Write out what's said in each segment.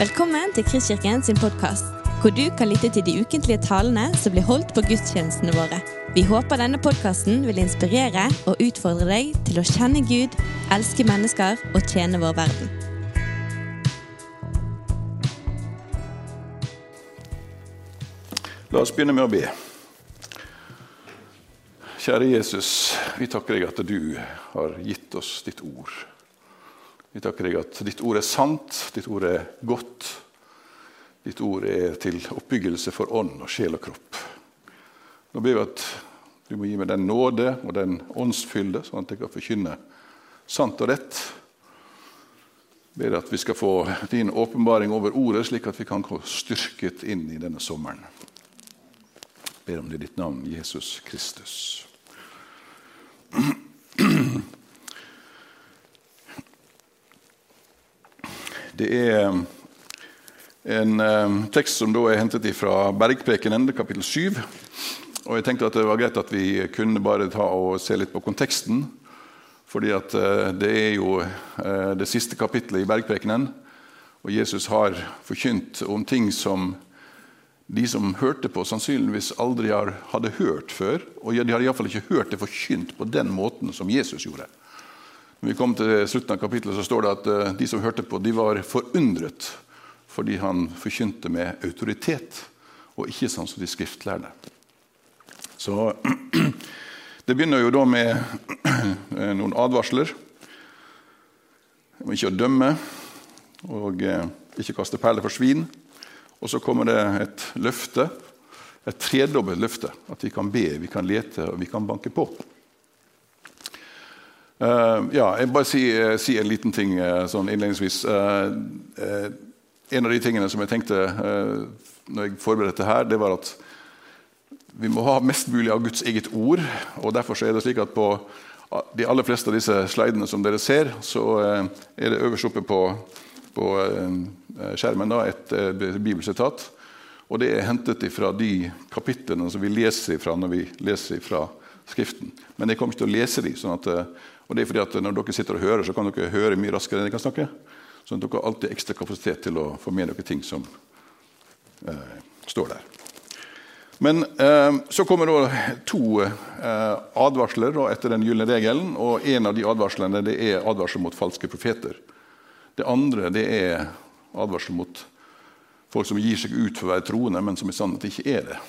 Velkommen til Kristkirken sin podkast, hvor du kan lytte til de ukentlige talene som blir holdt på gudstjenestene våre. Vi håper denne podkasten vil inspirere og utfordre deg til å kjenne Gud, elske mennesker og tjene vår verden. La oss begynne med å be. Kjære Jesus, vi takker deg at du har gitt oss ditt ord. Vi takker deg at ditt ord er sant, ditt ord er godt. Ditt ord er til oppbyggelse for ånd og sjel og kropp. Nå ber vi at du må gi meg den nåde og den åndsfylde, sånn at jeg kan forkynne sant og rett. Jeg ber at vi skal få din åpenbaring over ordet, slik at vi kan gå styrket inn i denne sommeren. Jeg ber om det i ditt navn, Jesus Kristus. Det er en eh, tekst som da er hentet fra Bergprekenen, kapittel 7. Og jeg tenkte at det var greit at vi kunne bare ta og se litt på konteksten. Fordi at eh, det er jo eh, det siste kapittelet i Bergprekenen. Og Jesus har forkynt om ting som de som hørte på, sannsynligvis aldri hadde hørt før. Og de hadde iallfall ikke hørt det forkynt på den måten som Jesus gjorde. Når vi kom til slutten av kapittelet, så står det at eh, de som hørte på, de var forundret fordi han forkynte med autoritet, og ikke sånn som de skriftlærde. Så Det begynner jo da med noen advarsler om ikke å dømme og eh, ikke kaste perler for svin. Og så kommer det et løfte, et tredobbelt løfte. At vi kan be, vi kan lete og vi kan banke på. Uh, ja, jeg bare si, uh, si, en liten ting uh, sånn innledningsvis. en av de tingene som jeg tenkte når jeg forberedte her, det var at vi må ha mest mulig av Guds eget ord. og Derfor er det slik at på de aller fleste av disse slidene som dere ser, så er det øverst oppe på, på skjermen da, et bibelsitat. Og det er hentet fra de kapitlene som vi leser fra når vi leser fra Skriften. Men jeg kommer ikke til å lese de, sånn at og det er fordi at Når dere sitter og hører, så kan dere høre mye raskere enn dere kan snakke. Så dere har alltid ekstra kapasitet til å få med dere ting som eh, står der. Men eh, så kommer det to eh, advarsler etter den gylne regelen. og En av de advarslene det er advarsel mot falske profeter. Det andre det er advarsel mot folk som gir seg ut for å være troende, men som i sannhet ikke er det.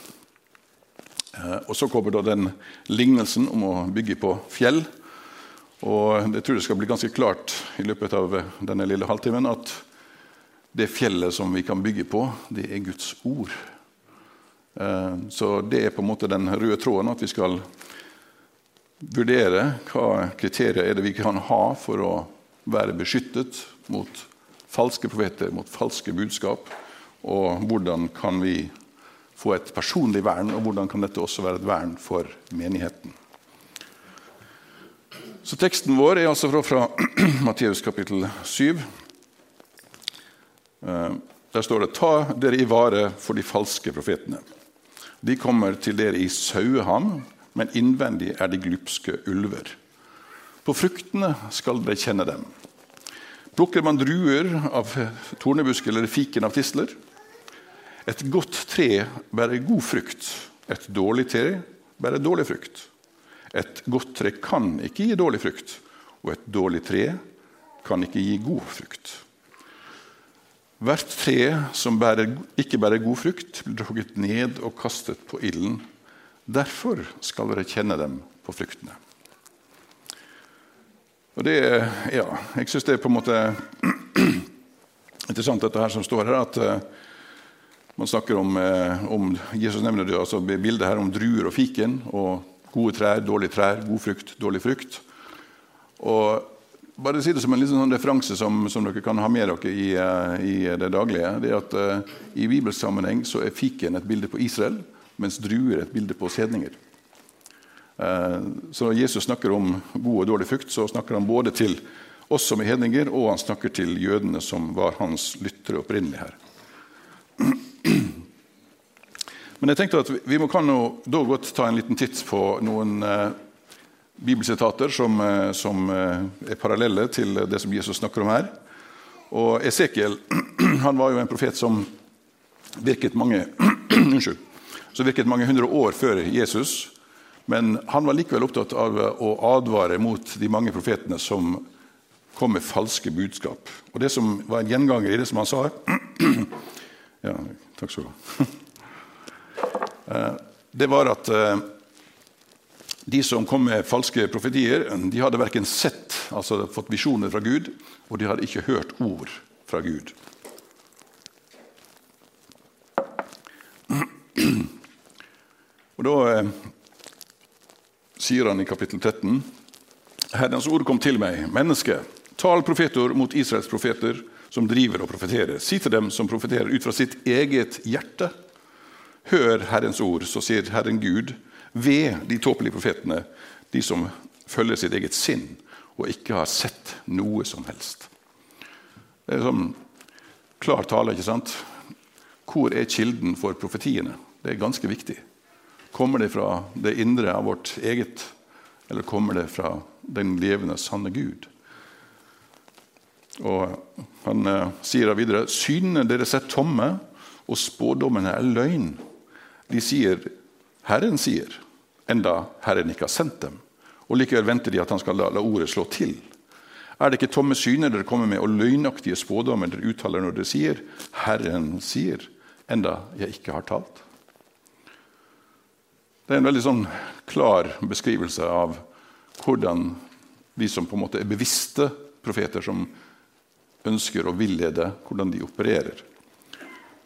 Eh, og Så kommer da den lignelsen om å bygge på fjell. Og jeg tror det skal bli ganske klart i løpet av denne lille halvtimen at det fjellet som vi kan bygge på, det er Guds ord. Eh, så det er på en måte den røde tråden at vi skal vurdere hva kriterier er det vi kan ha for å være beskyttet mot falske profeter, mot falske budskap. Og hvordan kan vi få et personlig vern, og hvordan kan dette også være et vern for menigheten. Så Teksten vår er altså fra, fra Matteus kapittel 7. Eh, der står det Ta dere i vare for de falske profetene. De kommer til dere i saueham, men innvendig er de glupske ulver. På fruktene skal dere kjenne dem. Plukker man druer av tornebusk eller fiken av tisler? Et godt tre bærer god frukt. Et dårlig tre bærer dårlig frukt. Et godt tre kan ikke gi dårlig frukt, og et dårlig tre kan ikke gi god frukt. Hvert tre som bærer, ikke bærer god frukt, blir hogget ned og kastet på ilden. Derfor skal dere kjenne dem på fruktene. Og det, ja, Jeg syns det er på en måte interessant, dette her som står her. at uh, Man snakker om, uh, om Jesus nevner det, altså bildet her om druer og fiken. og Gode trær, dårlige trær, god frukt, dårlig frukt. Og bare si det som en sånn referanse som, som, dere kan ha med dere i, uh, i det daglige. det er at uh, I bibelsammenheng så er fiken et bilde på Israel, mens druer er et bilde på sedninger. Uh, så når Jesus snakker om god og dårlig frukt, så snakker han både til oss som er hedninger, og han snakker til jødene som var hans lyttere opprinnelig her. Men jeg tenkte at vi må kan da godt ta en liten titt på noen eh, bibelsitater som, eh, eh, er parallelle til det som Jesus snakker om her. Og Esekiel han var jo en profet som virket mange, unnskyld, som virket mange hundre år før Jesus. Men han var likevel opptatt av å advare mot de mange profetene som kom med falske budskap. Og Det som var en gjenganger i det som han sa ja, Takk skal du ha. Eh, det var at eh, de som kom med falske profetier, de hadde verken sett, altså fått visjoner fra Gud, og de hadde ikke hørt ord fra Gud. Og Da eh, sier han i kapittel 13.: Herrens ord kom til meg, menneske, tal profeter mot Israels profeter, som driver og profeterer. Si til dem som profeterer ut fra sitt eget hjerte. Hør Herrens ord, så sier Herren Gud, ved de tåpelige profetene, de som følger sitt eget sinn og ikke har sett noe som helst. Det er sånn klar tale, ikke sant? Hvor er kilden for profetiene? Det er ganske viktig. Kommer det fra det indre av vårt eget, eller kommer det fra den levende, sanne Gud? Og Han eh, sier da videre synene deres er tomme, og spådommene er løgn. De sier 'Herren sier', enda Herren ikke har sendt dem. Og Likevel venter de at han skal la, la ordet slå til. Er det ikke tomme syner dere kommer med, og løgnaktige spådommer dere uttaler når dere sier 'Herren sier', enda jeg ikke har talt? Det er en veldig sånn klar beskrivelse av hvordan de som på en måte er bevisste profeter, som ønsker å villede, hvordan de opererer.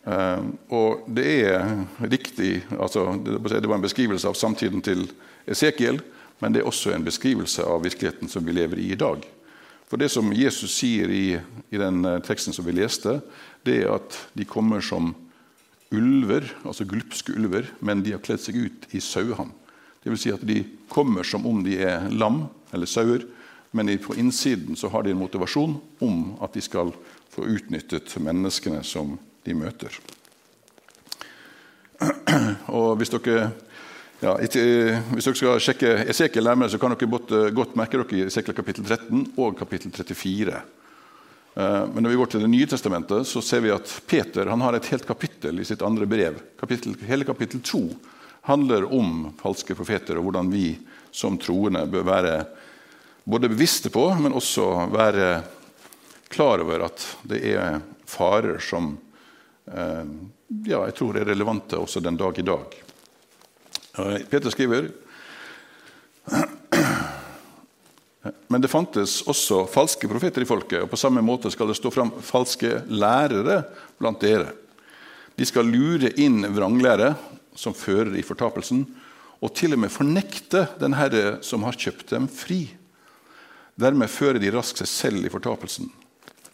Uh, og det er riktig altså, Det var en beskrivelse av samtiden til Esekiel, men det er også en beskrivelse av virkeligheten som vi lever i i dag. For Det som Jesus sier i, i den eh, teksten som vi leste, det er at de kommer som ulver, altså glupske ulver, men de har kledd seg ut i saueham. Dvs. Si at de kommer som om de er lam eller sauer, men på innsiden så har de en motivasjon om at de skal få utnyttet menneskene som de møter. Og hvis dere, ja, hvis dere skal sjekke Esekiel nærmere, så kan dere godt merke dere i Esekiel kapittel 13 og kapittel 34. Eh, men når vi går til Det nye testamentet, så ser vi at Peter han har et helt kapittel i sitt andre brev. Kapittel, hele kapittel 2 handler om falske profeter og hvordan vi som troende bør være både bevisste på, men også være klar over at det er farer som ja, jeg tror er relevante også den dag i dag. Eh, Peter skriver men det fantes også falske profeter i folket, og på samme måte skal det stå fram falske lærere blant dere. De skal lure inn vranglære som fører i fortapelsen, og til og med fornekte den Herre som har kjøpt dem fri. Dermed fører de raskt seg selv i fortapelsen.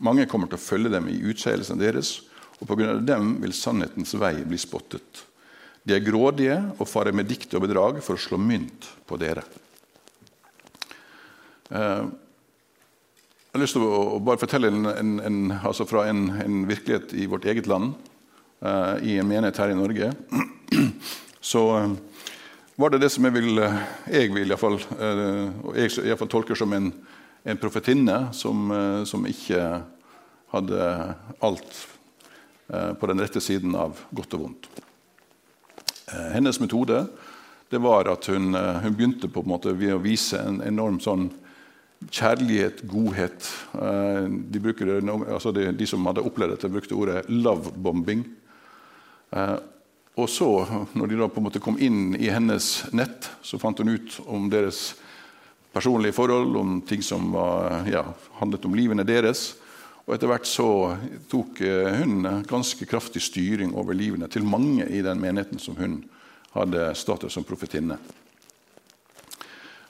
Mange kommer til å følge dem i utskeielsen deres, og pga. dem vil sannhetens vei bli spottet. De er grådige og farer med dikt og bedrag for å slå mynt på dere. Eh, jeg har lyst til å bare fortelle en, en, en, altså fra en, virkelighet i vårt eget land, uh, i en menighet her i Norge. Så uh, var det det som jeg vil, jeg vil iallfall, og jeg i tolker som en, en profetinne som, som, ikke hadde alt på den rette siden av godt og vondt. hennes metode var at hun, hun begynte på en måte ved å vise en enorm sånn kjærlighet, godhet. Eh, de, bruker, altså de, de, som hadde opplevd dette, brukte ordet 'lovebombing'. Eh, og så, når de da på en måte kom inn i hennes nett, så fant hun ut om deres personlige forhold, om ting som var, ja, handlet om livene deres. Og etter hvert så tok eh, hun ganske kraftig styring over livene til mange i den menigheten som hun hadde status som profetinne.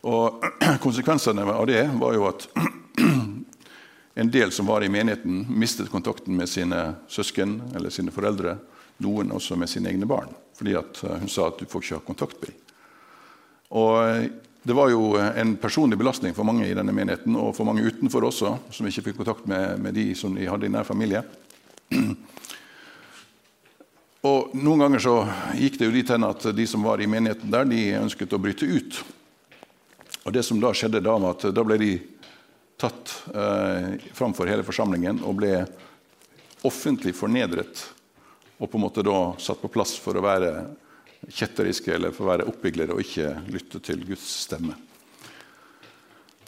Og Konsekvensene av det var jo at en del som var i menigheten, mistet kontakten med sine søsken eller sine foreldre. Noen også med sine egne barn, fordi eh, hun sa at du får ikke ha kontakt med dem. Og Det var jo en personlig belastning for mange i denne menigheten, og for mange utenfor også, som ikke fikk kontakt med, med de som de hadde i nær familie. Og Noen ganger så gikk det jo dit hen at de som var i menigheten der, de ønsket å bryte ut. Og det som Da skjedde da, var at da ble de tatt eh, framfor hele forsamlingen og ble offentlig fornedret. Og på en måte da satt på plass for å være kjetteriske eller for å være oppviglere og ikke lytte til Guds stemme.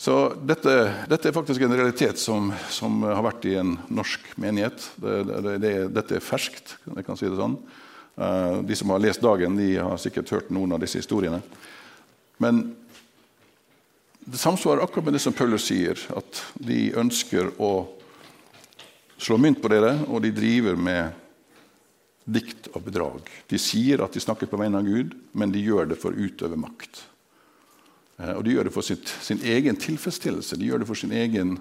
Så dette, dette, er faktisk en realitet som, som, har vært i en norsk menighet. Det, det, det, dette er ferskt. jeg kan si det sånn. Uh, de som har lest Dagen, de har sikkert hørt noen av disse historiene. Men det samsvarer akkurat med det som Paulus sier, at de ønsker å slå mynt på dere, og de driver med dikt og bedrag. De sier at de snakker på vegne av Gud, men de gjør det for å utøve makt. Eh, og de gjør det for sitt, sin egen tilfredsstillelse. De gjør det for sin egen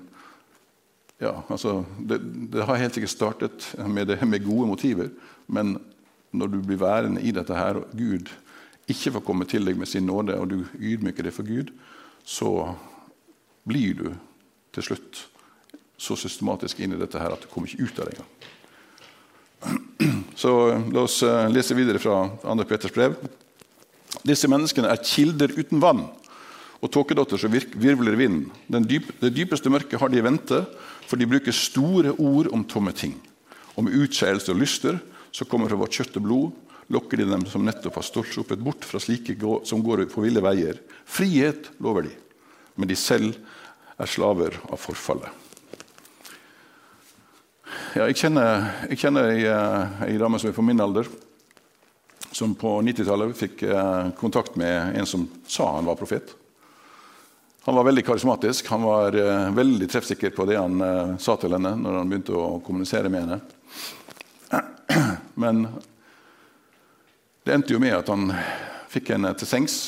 ja, altså, det, det har helt sikkert startet med, det, med gode motiver, men når du blir værende i dette her, og Gud ikke får komme til deg med sin nåde, og du ydmyker deg for Gud, så blir du til slutt så systematisk inn i dette her at du kommer ikke ut av det engang. Så la oss eh, lese videre fra 2. Peters brev. Disse menneskene er kilder uten vann og tåkedotter som virvler vinden. Dyp, det dypeste mørket har de i vente, for de bruker store ord om tomme ting. Om med utskeielse og lyster som kommer fra vårt kjøtt og blod, lokker de dem som nettopp har stoltsuppet bort fra slike som går på ville veier. Frihet lover de, men de selv er slaver av forfallet. Ja, jeg kjenner, jeg kjenner ei, eh, ei, dame som er på min alder, som på 90-tallet fikk eh, kontakt med en som sa han var profet. Han var veldig karismatisk, han var eh, veldig treffsikker på det han sa til henne når han begynte å kommunisere med henne. Men det endte jo med at han fikk henne til sengs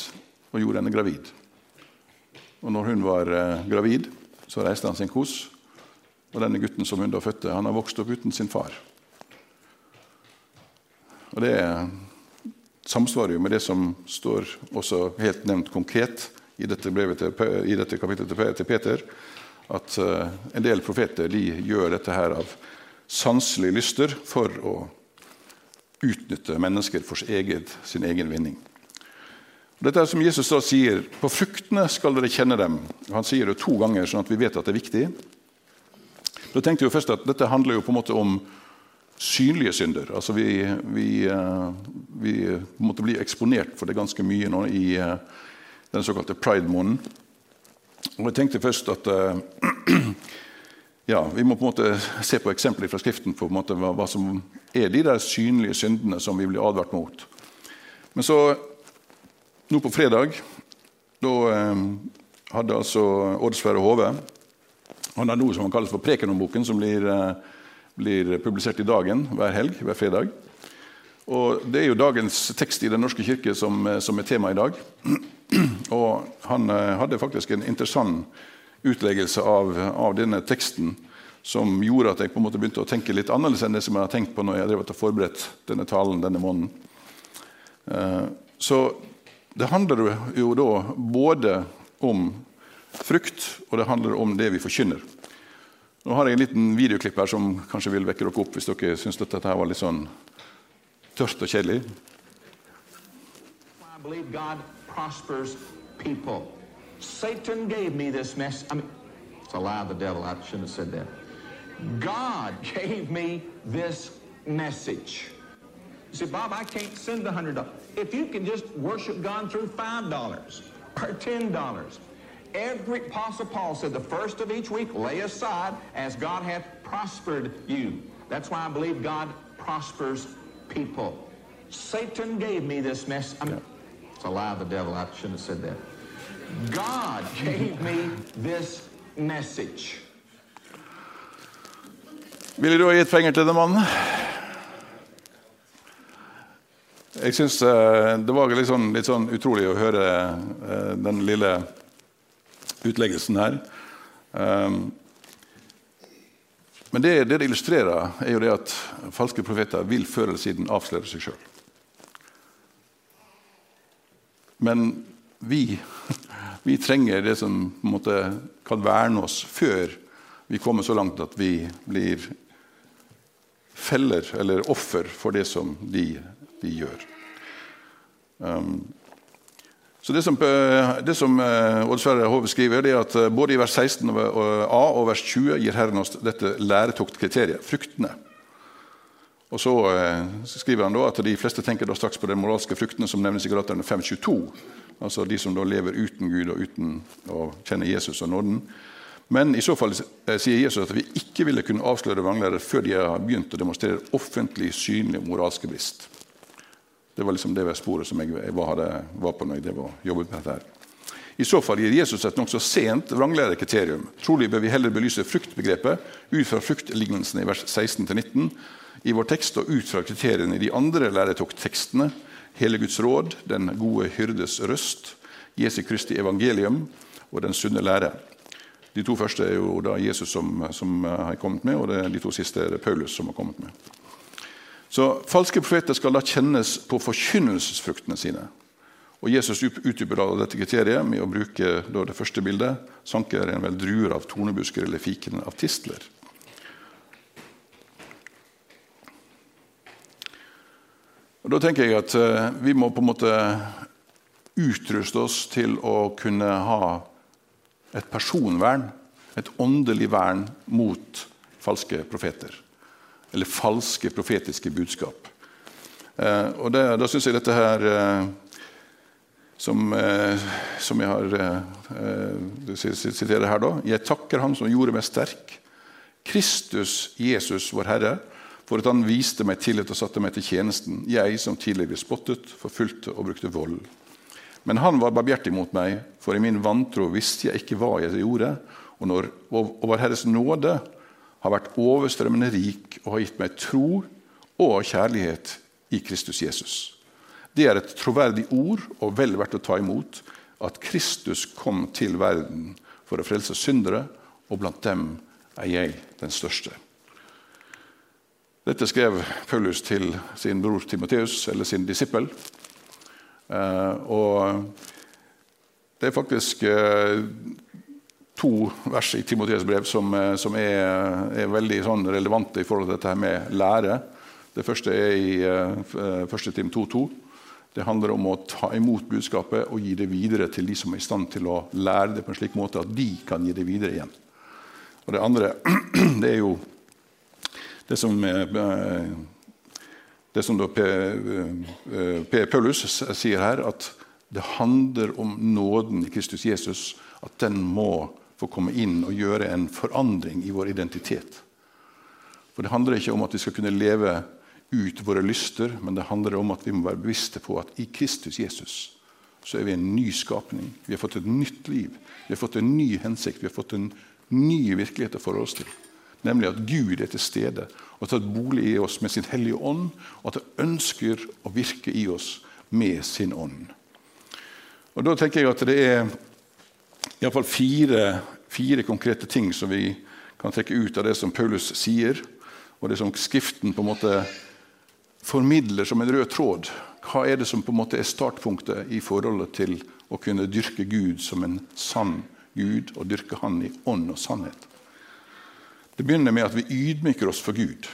og gjorde henne gravid. Og når hun var gravid, så reiste han sin kos. Og denne gutten som hun da fødte, han har vokst opp uten sin far. Og Det samsvarer jo med det som står også helt nevnt konkret i dette, til, i dette kapittelet til Peter, at uh, en del profeter de gjør dette her av sanselige lyster for å utnytte mennesker for sin egen, sin egen vinning. Dette er som Jesus da sier på fruktene skal dere kjenne dem. Han sier det to ganger, sånn at vi vet at det er viktig. Da tenkte jeg først at Dette handler jo på en måte om synlige synder. Altså Vi, vi, eh, vi måtte bli eksponert for det ganske mye nå i eh, den såkalte pride-måneden. Og Jeg tenkte først at uh, ja, Vi må på en måte se på eksempler fra Skriften på, på hva, hva, som er de der synlige syndene som vi blir advart mot. Men så, nå på fredag, da eh, hadde altså Odd Sverre Hove Han har noe som han kalles for Prekenomboken, som blir, eh, blir, publisert i Dagen hver helg, hver fredag. Og Det er jo dagens tekst i Den norske kirke som, eh, som er tema i dag. Og Han eh, hadde faktisk en interessant utleggelse av, av, denne teksten som gjorde at jeg på en måte begynte å tenke litt annerledes enn det som jeg har tenkt på når jeg har forberedt denne talen denne måneden. Så det handler jo da både om frukt, og det handler om det vi forkynner. Nå har jeg en liten videoklipp her som kanskje vil vekke dere opp hvis dere syns dette her var litt sånn tørt og kjedelig. I believe. Satan gave me this mess. I mean, it's a lie of the devil. I shouldn't have said that. God gave me this message. You say, Bob, I can't send hundred dollars. If you can just worship God through $5 or ten dollars. Every Apostle Paul said the first of each week lay aside as God hath prospered you. That's why I believe God prospers people. Satan gave me this mess. I mean, it's a lie of the devil. I shouldn't have said that. God gave me this message. Ville du ha gitt penger til den mannen? Jeg syns uh, det var litt sånn, litt sånn, utrolig å høre uh, den lille utleggelsen her. Um, men det, det, illustrerer, er jo det at falske profeter vil før eller siden avsløre seg sjøl. Men vi, vi trenger det som måte, kan verne oss før vi kommer så langt at vi blir feller eller offer for det som de, de gjør. Um, Så Det som, eh, som eh, Odd Sverre Hove skriver, det er at eh, både i vers 16 a og vers 20 gir Herren oss dette læretoktkriteriet fruktene. Og Så skriver han da at de fleste tenker da straks på de moralske fruktene som nevnes i Galaterne 5.22. Altså de som da lever uten Gud og uten å kjenne Jesus og nåden. Men i så fall sier Jesus at vi ikke ville kunne avsløre vranglærere før de har begynt å demonstrere offentlig synlig moralske brist. Det var liksom det sporet som jeg var, var på når jeg jobbet med dette. her. I så fall gir Jesus et nokså sent vranglærekriterium. Trolig bør vi heller belyse fruktbegrepet ut fra fruktlignelsen i vers 16-19 i vår tekst og ut fra kriteriene i de andre læretoktekstene. Hele Guds råd, Den gode hyrdes røst, Jesu Kristi evangelium og Den sunne lære. De to første er jo da Jesus som, som har kommet med, og de to siste er det Paulus som har kommet med. Så Falske profeter skal da kjennes på forkynnelsesfruktene sine. Og Jesus utdyper dette kriteriet med å bruke det første bildet. Sanker en vel druer av tornebusker eller fiken av tistler. Og Da tenker jeg at eh, vi må på en måte utruste oss til å kunne ha et personvern, et åndelig vern mot falske profeter eller falske profetiske budskap. Eh, og det, Da syns jeg dette her eh, som, eh, som, jeg har siterer her da. Jeg takker Ham som gjorde meg sterk, Kristus Jesus, vår Herre, for at Han viste meg tillit og satte meg til tjenesten, jeg som tidligere spottet, forfulgte og brukte vold. Men han var barmhjertig mot meg, for i min vantro visste jeg ikke hva jeg gjorde. Og, når, og Vår Herres nåde har vært overstrømmende rik og har gitt meg tro og kjærlighet i Kristus Jesus. Det er et troverdig ord og vel verdt å ta imot at Kristus kom til verden for å frelse syndere, og blant dem er jeg den største. Dette skrev Paulus til sin bror Timoteus, eller sin disippel. Eh, og det er faktisk eh, to vers i Timoteus brev som, eh, som er, er, veldig sånn relevante i forhold til dette med lære. Det første er i uh, 1. Tim 2.2. Det handler om å ta imot budskapet og gi det videre til de som er i stand til å lære det på en slik måte at de kan gi det videre igjen. Og Det andre det er jo det som, eh, det som P. Paulus sier her, at det handler om nåden i Kristus Jesus. At den må få komme inn og gjøre en forandring i vår identitet. For Det handler ikke om at vi skal kunne leve ut våre lyster, men det handler om at vi må være bevisste på at i Kristus Jesus så er vi en ny skapning. Vi har fått et nytt liv. Vi har fått en ny hensikt. Vi har fått en ny virkelighet å forholde oss til. Nemlig at Gud er til stede og har tatt bolig i oss med sin hellige ånd, og at han ønsker å virke i oss med sin ånd. Og Da tenker jeg at det er iallfall fire, fire konkrete ting som vi kan trekke ut av det som Paulus sier, og det som Skriften på en måte formidler som en rød tråd. Hva er det som på en måte er startpunktet i forholdet til å kunne dyrke Gud som en sann Gud, og dyrke Han i ånd og sannhet? Det begynner med at vi ydmyker oss for Gud.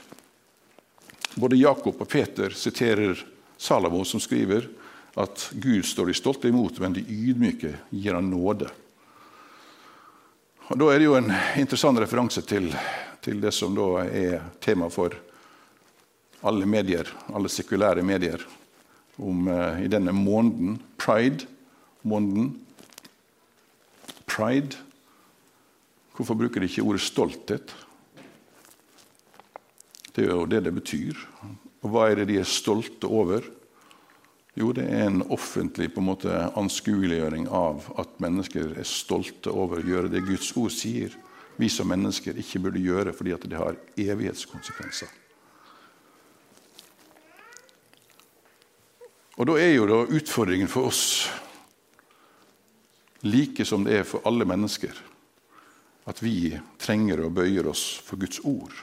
Både Jakob og Peter siterer Salamo, som skriver at Gud står de stolte imot, men de ydmyke gir han nåde. Og Da er det jo en interessant referanse til, til det som da er tema for alle medier, alle sekulære medier, om, uh, i denne måneden, pride-måneden. Pride. Hvorfor bruker de ikke ordet stolthet? Det er jo det det betyr. Og hva er det de er stolte over? Jo, det er en offentlig på en måte, anskueliggjøring av at mennesker er stolte over å gjøre det Guds ord sier vi som mennesker ikke burde gjøre fordi det har evighetskonsekvenser. Og Da er jo da utfordringen for oss, like som det er for alle mennesker, at vi trenger å bøye oss for Guds ord.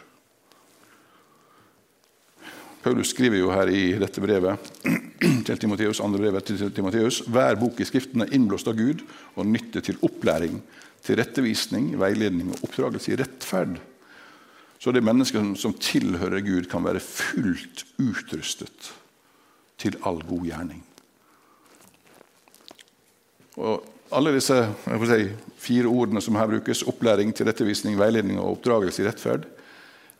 Paulus skriver jo her i dette brevet til Timoteus, andre brevet til Timoteus hver bok i Skriften er innblåst av Gud og nytte til opplæring, til rettevisning, veiledning og oppdragelse i rettferd. Så det mennesker som tilhører Gud, kan være fullt utrustet til all god gjerning. Og alle disse si, fire ordene som her brukes, opplæring, tilrettevisning, veiledning og oppdragelse i rettferd,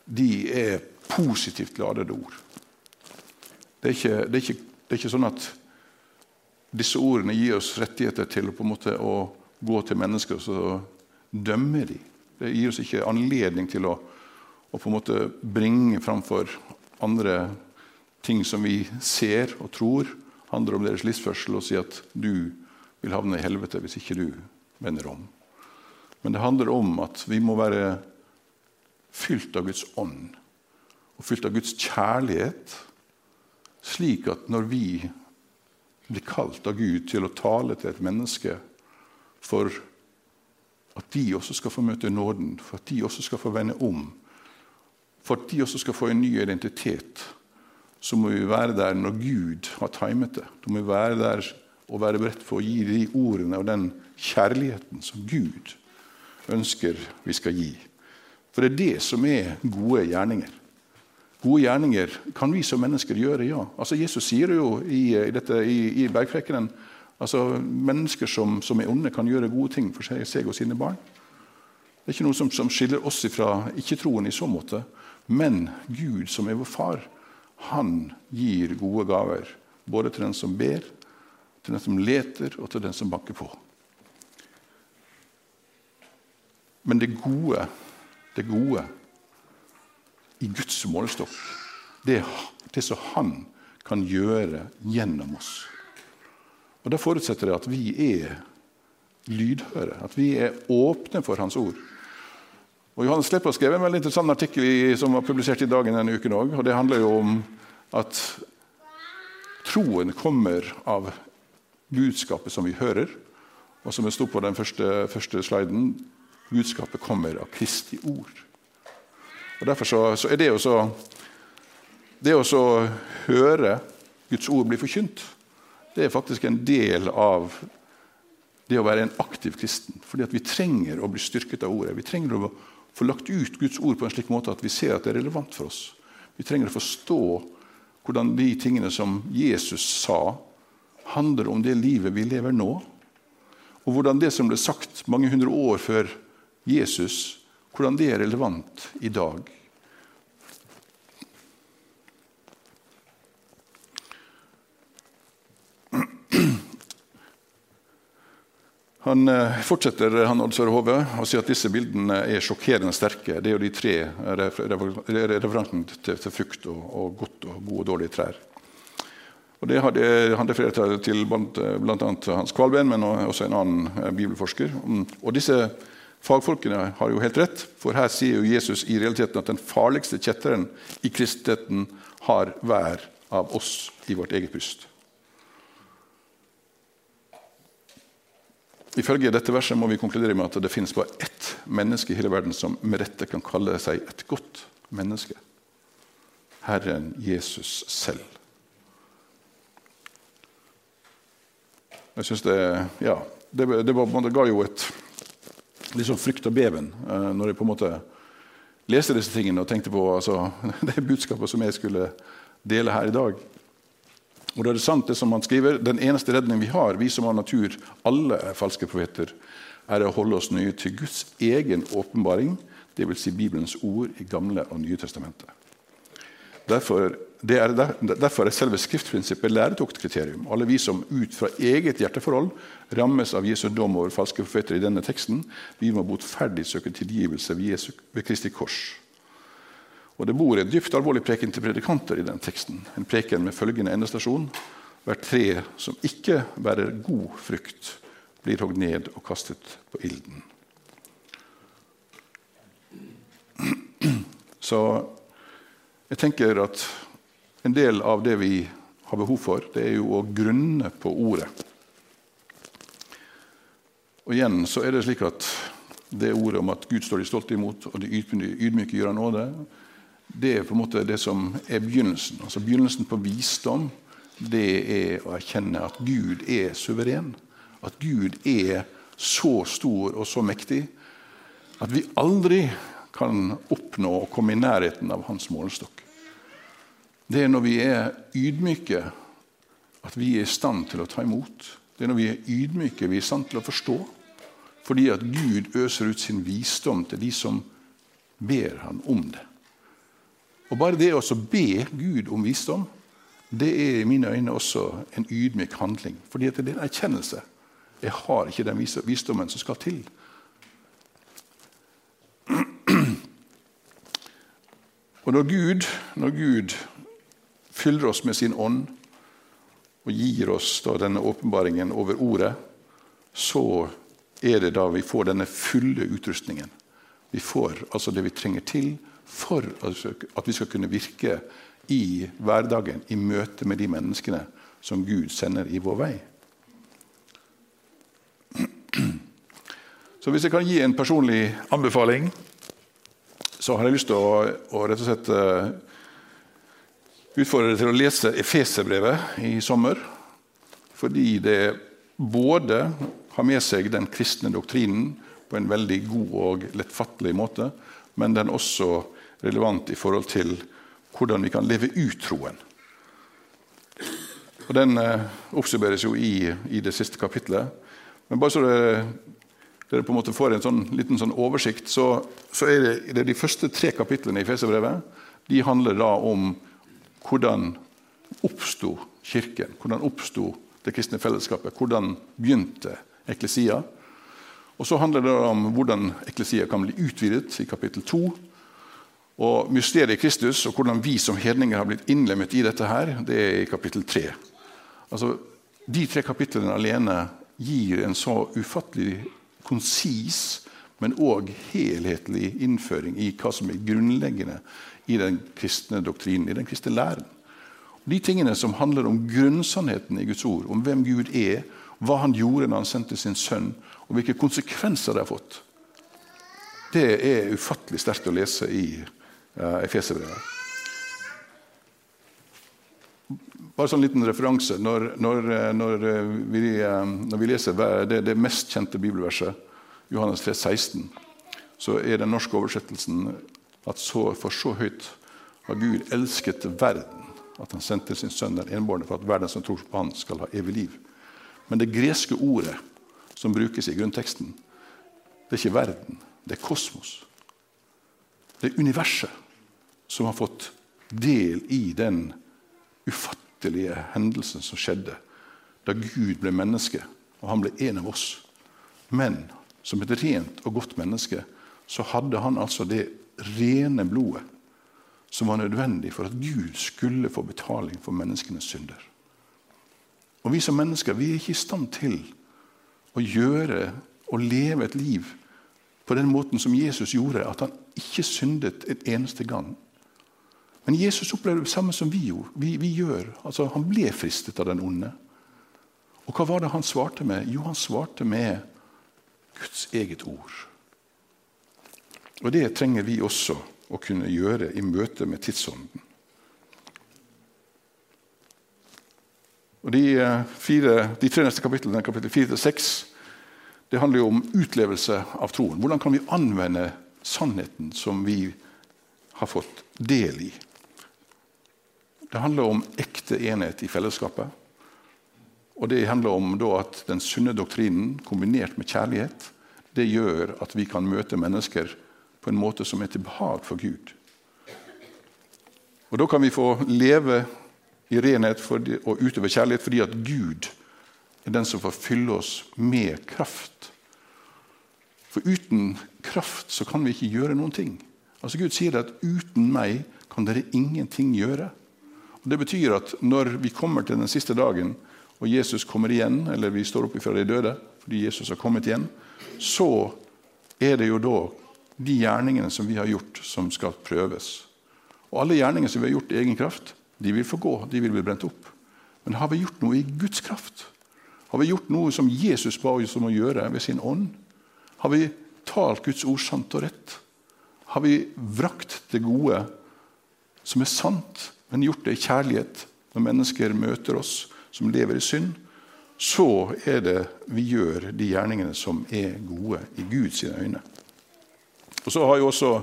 de er positivt ladede ord. Det er, ikke, det, er ikke, det er ikke, sånn at disse ordene gir oss rettigheter til måte å gå til mennesker og så dømme dem. Det gir oss ikke anledning til å, å bringe framfor andre ting som vi ser og tror handler om deres livsførsel, og si at du vil havne i helvete hvis ikke du vender om. Men det handler om at vi må være fylt av Guds ånd og fylt av Guds kjærlighet, slik at når vi blir kalt av Gud til å tale til et menneske for at de også skal få møte nåden, for at de også skal få vende om, for at de også skal få en ny identitet, så må vi være der når Gud har timet det. Da må vi være der og være beredt for å gi de ordene og den kjærligheten som Gud ønsker vi skal gi. For det er det som er gode gjerninger. Gode gjerninger kan vi som mennesker gjøre, ja. Altså Jesus sier jo i, i, i, i bergprekenen altså mennesker som, som, er onde, kan gjøre gode ting for seg, seg og sine barn. Det er ikke noe som, som skiller oss fra ikke-troen i så måte. Men Gud, som er vår far, han gir gode gaver. Både til den som ber, til den som leter, og til den som banker på. Men det gode, det gode i Guds målestokk, det det som Han kan gjøre gjennom oss. Og Da forutsetter det at vi er lydhøre, at vi er åpne for Hans ord. Og Johannes Klepp har skrevet en veldig interessant artikkel som var publisert i Dagen denne uken òg. Det handler jo om at troen kommer av budskapet som vi hører. Og som det sto på den første, første sliden, budskapet kommer av Kristi ord. Og Derfor så, så er det å det å høre Guds ord bli forkynt, det er faktisk en del av det å være en aktiv kristen. Fordi vi trenger å bli styrket av ordet. Vi trenger å få lagt ut Guds ord på en slik måte at vi ser at det er relevant for oss. Vi trenger å forstå hvordan de tingene som Jesus sa, handler om det livet vi lever nå. Og hvordan det som ble sagt mange hundre år før Jesus, hvordan det er relevant i dag. Han eh, fortsetter han Odd Søre Hove, og sier at disse bildene er sjokkerende sterke. Det er jo de tre referansene til, til frukt og, og, godt og gode og dårlige trær. Og det hadde, Han refererte til bl.a. Hans Kvalben, men også en annen eh, bibelforsker. Og disse Fagfolkene har jo helt rett, for her sier jo Jesus i realiteten at den farligste kjetteren i kristenheten har hver av oss i vårt eget bryst. Ifølge dette verset må vi konkludere med at det finnes bare ett menneske i hele verden som med rette kan kalle seg et godt menneske. Herren Jesus selv. Jeg synes Det ja, det, det, det ga jo et liksom frykt og beven uh, når jeg på en måte leste disse tingene og tenkte på altså, det budskapet som jeg skulle dele her i dag. Og da er det sant, det som han skriver, Den eneste redning vi har, vi som har natur, alle er falske profeter, er å holde oss nøye til Guds egen åpenbaring, dvs. Si Bibelens ord i Gamle og Nye testamentet. Derfor, er, derfor er selve skriftprinsippet læretoktkriterium. Alle vi som ut fra eget hjerteforhold rammes av Jesu dom over falske profeter i denne teksten, vi må botferdig søke tilgivelse ved, Jesu, ved Kristi kors. Og Det bor en dypt alvorlig preken til predikanter i den teksten. En preken med følgende endestasjon. Hvert tre som ikke bærer god frukt, blir hogd ned og kastet på ilden. Så jeg tenker at en del av det vi har behov for, det er jo å grunne på ordet. Og igjen så er det slik at det ordet om at Gud står de stolte imot, og de ydmyke gjør han nåde, det er på en måte det som er begynnelsen. Altså Begynnelsen på visdom det er å erkjenne at Gud er suveren. At Gud er så stor og så mektig at vi aldri kan oppnå å komme i nærheten av hans målestokk. Det er når vi er ydmyke, at vi er i stand til å ta imot. Det er når vi er ydmyke, vi er i stand til å forstå. Fordi at Gud øser ut sin visdom til de som ber han om det. Og Bare det å be Gud om visdom, det er i mine øyne også en ydmyk handling. Fordi at det er en erkjennelse. Jeg har ikke den visdommen som skal til. Og når Gud, når Gud fyller oss med sin ånd og gir oss denne åpenbaringen over ordet, så er det da vi får denne fulle utrustningen. Vi får altså det vi trenger til for at vi skal kunne virke i hverdagen, i møte med de menneskene som Gud sender i vår vei. Så hvis jeg kan gi en personlig anbefaling, så har jeg lyst til å, å rett og slett uh, utfordre deg til å lese Efeserbrevet i sommer. Fordi det både har med seg den kristne doktrinen på en veldig god og lettfattelig måte, men den er også relevant i forhold til hvordan vi kan leve ut troen. Og Den eh, oppsummeres jo i, i, det siste kapitlet. Men bare så dere, dere på en måte får en sånn, liten sånn oversikt, så, så er det, det de første tre kapitlene i Fesebrevet de handler da om hvordan oppsto Kirken? Hvordan oppsto det kristne fellesskapet? Hvordan begynte eklesia? Og Så handler det om hvordan eklesia kan bli utvidet, i kapittel 2. Og mysteriet i Kristus og hvordan vi som hedninger har blitt innlemmet i dette, her, det er i kapittel 3. Altså, de tre kapitlene alene gir en så ufattelig konsis, men òg helhetlig innføring i hva som er grunnleggende i den kristne doktrinen, i den kristne læren. De tingene som handler om grunnsannheten i Guds ord, om hvem Gud er, hva han gjorde når han sendte sin sønn, og hvilke konsekvenser det har fått, det er ufattelig sterkt å lese i uh, Efeserbrevet. Bare sånn liten referanse. Når, når, eh, når, eh, vi, når vi, leser det, det, mest kjente bibelverset, Johannes 3, 16, så er den norske oversettelsen at så, for så høyt har Gud elsket verden at han sendte sin sønn den enbårne for at verden som tror på han skal ha evig liv. Men det greske ordet som brukes i grunnteksten, det er ikke verden, det er kosmos. Det er universet som har fått del i den ufattelige hendelsen som skjedde da Gud ble menneske, og han ble en av oss. Men som et rent og godt menneske så hadde han altså det rene blodet som var nødvendig for at Gud skulle få betaling for menneskenes synder. Og Vi som mennesker vi er ikke i stand til å gjøre og leve et liv på den måten som Jesus gjorde, at han ikke syndet et eneste gang. Men Jesus opplevde det samme som vi, vi, vi gjør. Altså, han ble fristet av den onde. Og hva var det han svarte med? Jo, han svarte med Guds eget ord. Og det trenger vi også å kunne gjøre i møte med tidsånden. Og de, eh, fire, de tre neste kapitlene, kapittel 4-6, det handler jo om utlevelse av troen. Hvordan kan vi anvende sannheten som vi har fått del i? Det handler om ekte enhet i fellesskapet. Og det handler om at den sunne doktrinen kombinert med kjærlighet det gjør at vi kan møte mennesker på en måte som er til behag for Gud. Og Da kan vi få leve i renhet og utøve kjærlighet fordi at Gud er den som får fylle oss med kraft. For uten kraft så kan vi ikke gjøre noen ting. Altså Gud sier at 'uten meg kan dere ingenting gjøre'. Og Det betyr at når vi kommer til den siste dagen, og Jesus kommer igjen, eller vi står opp fra de døde fordi Jesus har kommet igjen, så er det jo da de gjerningene som vi har gjort, som skal prøves. Og alle gjerninger som vi har gjort i egen kraft, de vil få gå, de vil bli brent opp. Men har vi gjort noe i Guds kraft? Har vi gjort noe som Jesus ba oss om å gjøre ved sin ånd? Har vi talt Guds ord sant og rett? Har vi vrakt det gode som er sant, men gjort det i kjærlighet når mennesker møter oss som lever i synd? Så er det vi gjør de gjerningene som er gode i Guds øyne. Og Så har jo også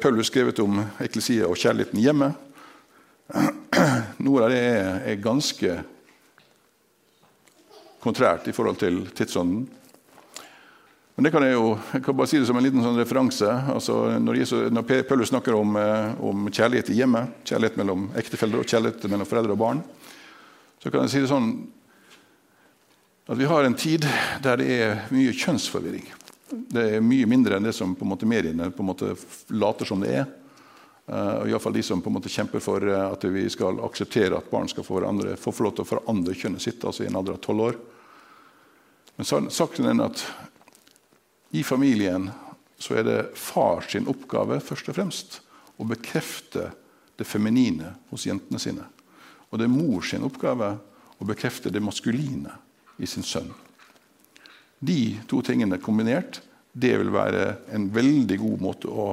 Paulus skrevet om eklesia og kjærligheten hjemme. Noe av det er, ganske kontrært i forhold til tidsånden. Men det kan jeg jo jeg kan bare si det som en liten sånn referanse. Altså, når, Jesus, når Paulus snakker om, eh, om, kjærlighet i hjemmet, kjærlighet mellom ektefeller og kjærlighet mellom foreldre og barn, så kan jeg si det sånn at vi har en tid der det er mye kjønnsforvirring. Det er mye mindre enn det som på en måte mediene på en måte later som det er. Uh, Iallfall de som på en måte kjemper for uh, at vi skal akseptere at barn skal få, hverandre, få lov til å forandre kjønnet sitt altså i en alder av tolv år. Men saken er at i familien så er det far sin oppgave først og fremst å bekrefte det feminine hos jentene sine. Og det er mor sin oppgave å bekrefte det maskuline i sin sønn. De to tingene kombinert det vil være en veldig god måte å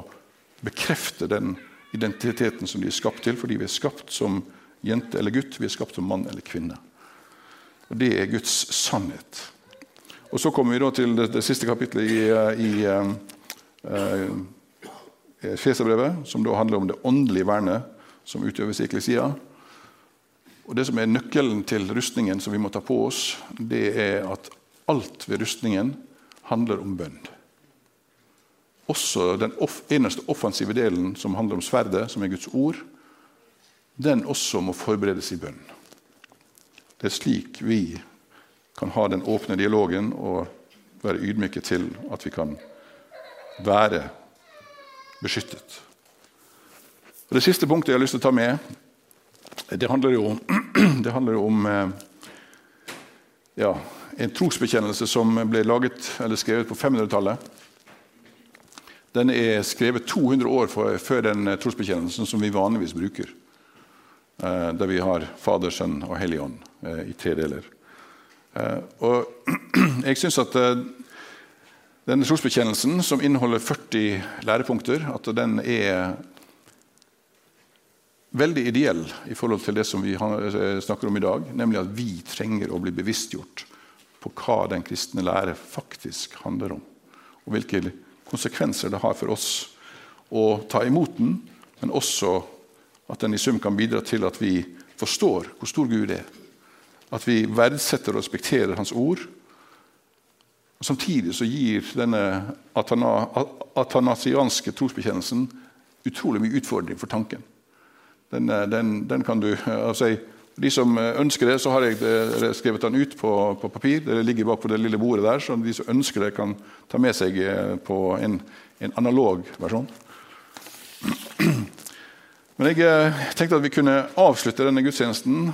bekrefte den identiteten som de er skapt til, fordi vi er skapt som jente eller gutt, vi er skapt som mann eller kvinne. Og Det er Guds sannhet. Og Så kommer vi da til det, det siste kapitlet i, i uh, Feserbrevet, som da handler om det åndelige vernet som utøves i Eklesia. Og Det som er nøkkelen til rustningen som vi må ta på oss, det er at alt ved rustningen handler om bønn. Også den eneste offensive delen, som handler om sverdet, som er Guds ord, den også må forberedes i bønn. Det er slik vi kan ha den åpne dialogen og være ydmyke til at vi kan være beskyttet. Og det siste punktet jeg har lyst til å ta med, det handler jo, det handler om eh, ja, en trosbekjennelse som ble laget, skrevet på 500-tallet. Den er skrevet 200 år før den trosbekjennelsen som vi vanligvis bruker. Eh, der vi har Fader, Sønn og Hellig Ånd eh, i tre deler. Eh, og jeg syns at eh, denne trosbekjennelsen, som inneholder 40 lærepunkter, at den er veldig ideell i forhold til det som vi eh, snakker om i dag, nemlig at vi trenger å bli bevisstgjort på hva den kristne lære faktisk handler om, og hvilke konsekvenser det har for oss å ta imot den, men også at den i sum kan bidra til at vi forstår hvor stor Gud er, at vi verdsetter og respekterer Hans ord. Og Samtidig så gir denne atanasianske trosbekjennelsen utrolig mye utfordring for tanken. Den, den, den kan du, altså, De som ønsker det, så har jeg skrevet den ut på, på, papir. Det ligger bak på det lille bordet der, så de som ønsker det, kan ta med seg eh, på en, en analog versjon. Men jeg eh, tenkte at vi kunne avslutte denne gudstjenesten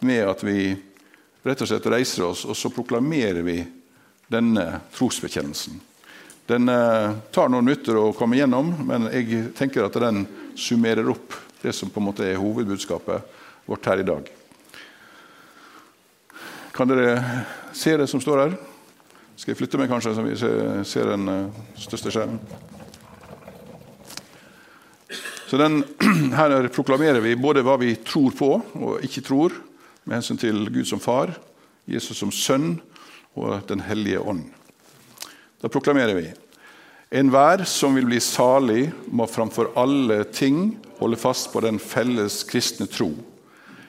med at vi rett og slett reiser oss, og så proklamerer vi denne trosbekjennelsen. Den eh, tar noen minutter å komme gjennom, men jeg tenker at den summerer opp det som på en måte er hovedbudskapet vårt her i dag. Kan dere se det som står her? Skal jeg flytte meg, kanskje, så vi ser den eh, største skjermen? Så den, Her proklamerer vi både hva vi tror på og ikke tror, med hensyn til Gud som far, Jesus som sønn og Den hellige ånd. Da proklamerer vi Enhver som vil bli salig, må framfor alle ting holde fast på den felles kristne tro.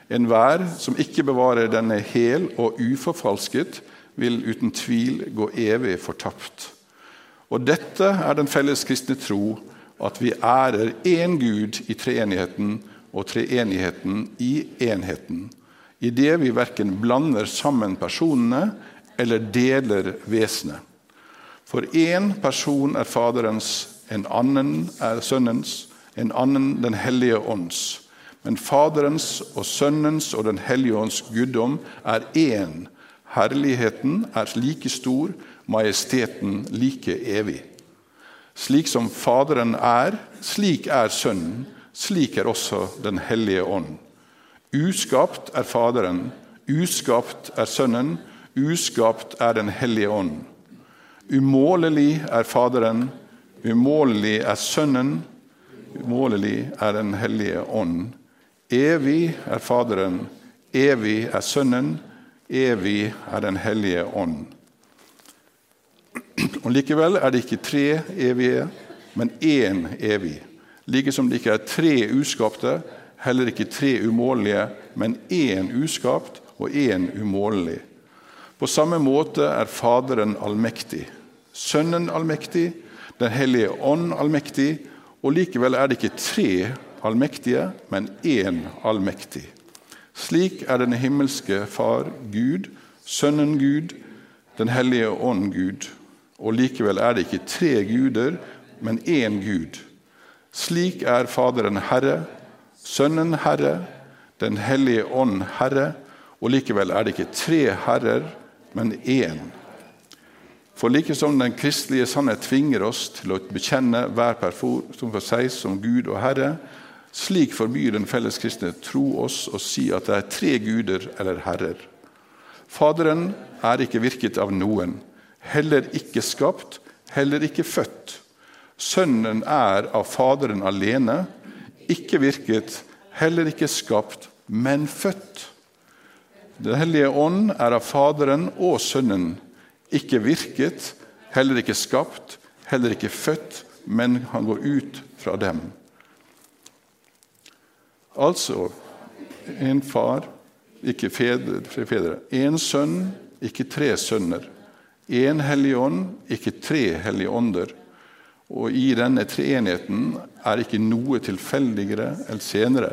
Enhver som ikke bevarer denne hel og uforfalsket, vil uten tvil gå evig fortapt. Og dette er den felles kristne tro, at vi ærer én Gud i treenigheten og treenigheten i enheten idet vi verken blander sammen personene eller deler vesenet. For én person er Faderens, en annen er Sønnens, en annen Den hellige ånds. Men Faderens og Sønnens og Den hellige ånds guddom er én. Herligheten er like stor, majesteten like evig. Slik som Faderen er, slik er Sønnen, slik er også Den hellige ånd. Uskapt er Faderen, uskapt er Sønnen, uskapt er Den hellige ånd. Umålelig er Faderen, umålelig er Sønnen, umålelig er Den hellige ånd. Evig er Faderen, evig er Sønnen, evig er Den hellige ånd. Og Likevel er det ikke tre evige, men én evig. Like som det ikke er tre uskapte, Heller ikke tre umålelige, men én uskapt og én umålelig. På samme måte er Faderen allmektig, Sønnen allmektig, Den hellige ånd allmektig, og likevel er det ikke tre allmektige, men én allmektig. Slik er den himmelske Far Gud, Sønnen Gud, Den hellige ånd Gud. Og likevel er det ikke tre guder, men én Gud. Slik er Faderen Herre, Sønnen Herre, Den hellige ånd Herre, og likevel er det ikke tre herrer, men én. For like som den kristelige sannhet tvinger oss til å bekjenne hver person for seg som Gud og Herre, slik forbyr den felles kristne tro oss å si at det er tre guder eller herrer. Faderen er ikke virket av noen, heller ikke skapt, heller ikke født. Sønnen er av Faderen alene, ikke virket, heller ikke skapt, men født. Den hellige ånd er av Faderen og Sønnen, ikke virket, heller ikke skapt, heller ikke født, men han går ut fra dem. Altså en far, ikke fedre, fedre. En sønn, ikke tre sønner. En hellig ånd, ikke tre hellige ånder. Og i denne treenigheten er ikke noe tilfeldigere eller senere.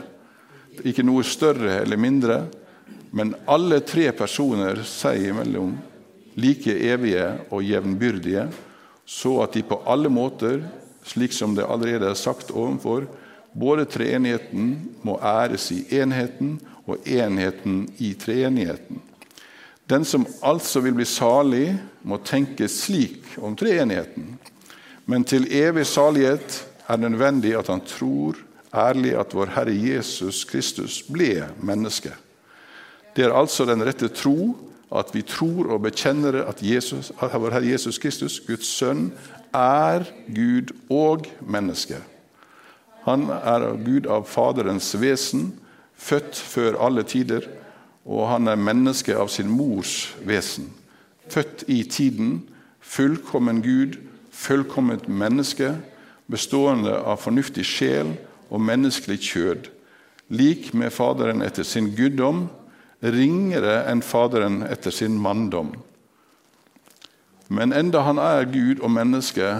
Ikke noe større eller mindre, men alle tre personer seg imellom like evige og jevnbyrdige, så at de på alle måter, slik som det allerede er sagt ovenfor, både treenigheten må æres i enheten og enheten i treenigheten. Den som altså vil bli salig, må tenke slik om treenigheten. Men til evig salighet er det nødvendig at han tror ærlig at vår Herre Jesus Kristus ble menneske. Det er altså den rette tro, at vi tror og bekjenner at, Jesus, at vår Herre Jesus Kristus, Guds sønn, er Gud og menneske. Han er Gud av Faderens vesen, født før alle tider, og han er menneske av sin mors vesen. Født i tiden, fullkommen Gud, fullkomment menneske, bestående av fornuftig sjel og menneskelig kjød, lik med Faderen etter sin guddom, ringere enn Faderen etter sin manndom. Men enda han er Gud og menneske,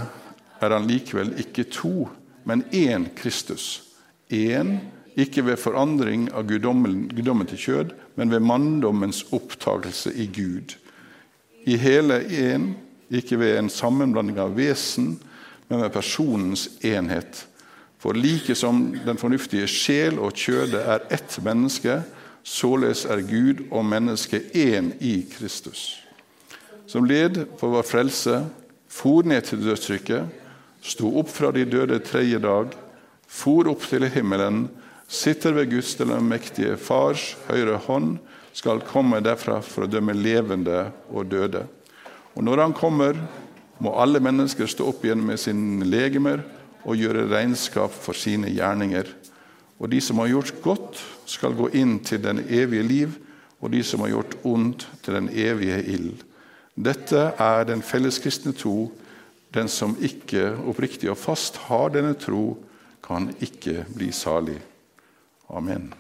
er han likevel ikke to, men én Kristus. Én, ikke ved forandring av guddommen, til kjød, men ved manndommens opptakelse i Gud. I hele én, ikke ved en sammenblanding av vesen, men ved personens enhet. For like som den fornuftige sjel og kjødet er ett menneske, Således er Gud og mennesket én i Kristus. Som led for vår frelse, for ned til dødsrykket, sto opp fra de døde tredje dag, for opp til himmelen, sitter ved Guds den mektige Fars høyre hånd, skal komme derfra for å dømme levende og døde. Og når han kommer, må alle mennesker stå opp igjen med sine legemer og gjøre regnskap for sine gjerninger. Og de som har gjort godt, skal gå inn til den evige liv, og de som har gjort ondt, til den evige ild. Dette er den felleskristne tro. Den som ikke oppriktig og fast har denne tro, kan ikke bli salig. Amen.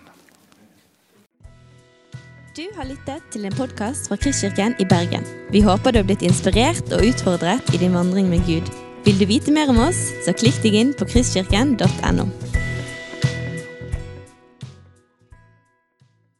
Du har lyttet til en podkast fra Kristkirken i Bergen. Vi håper du har blitt inspirert og utfordret i din vandring med Gud. Vil du vite mer om oss, så klikk deg inn på kristkirken.no.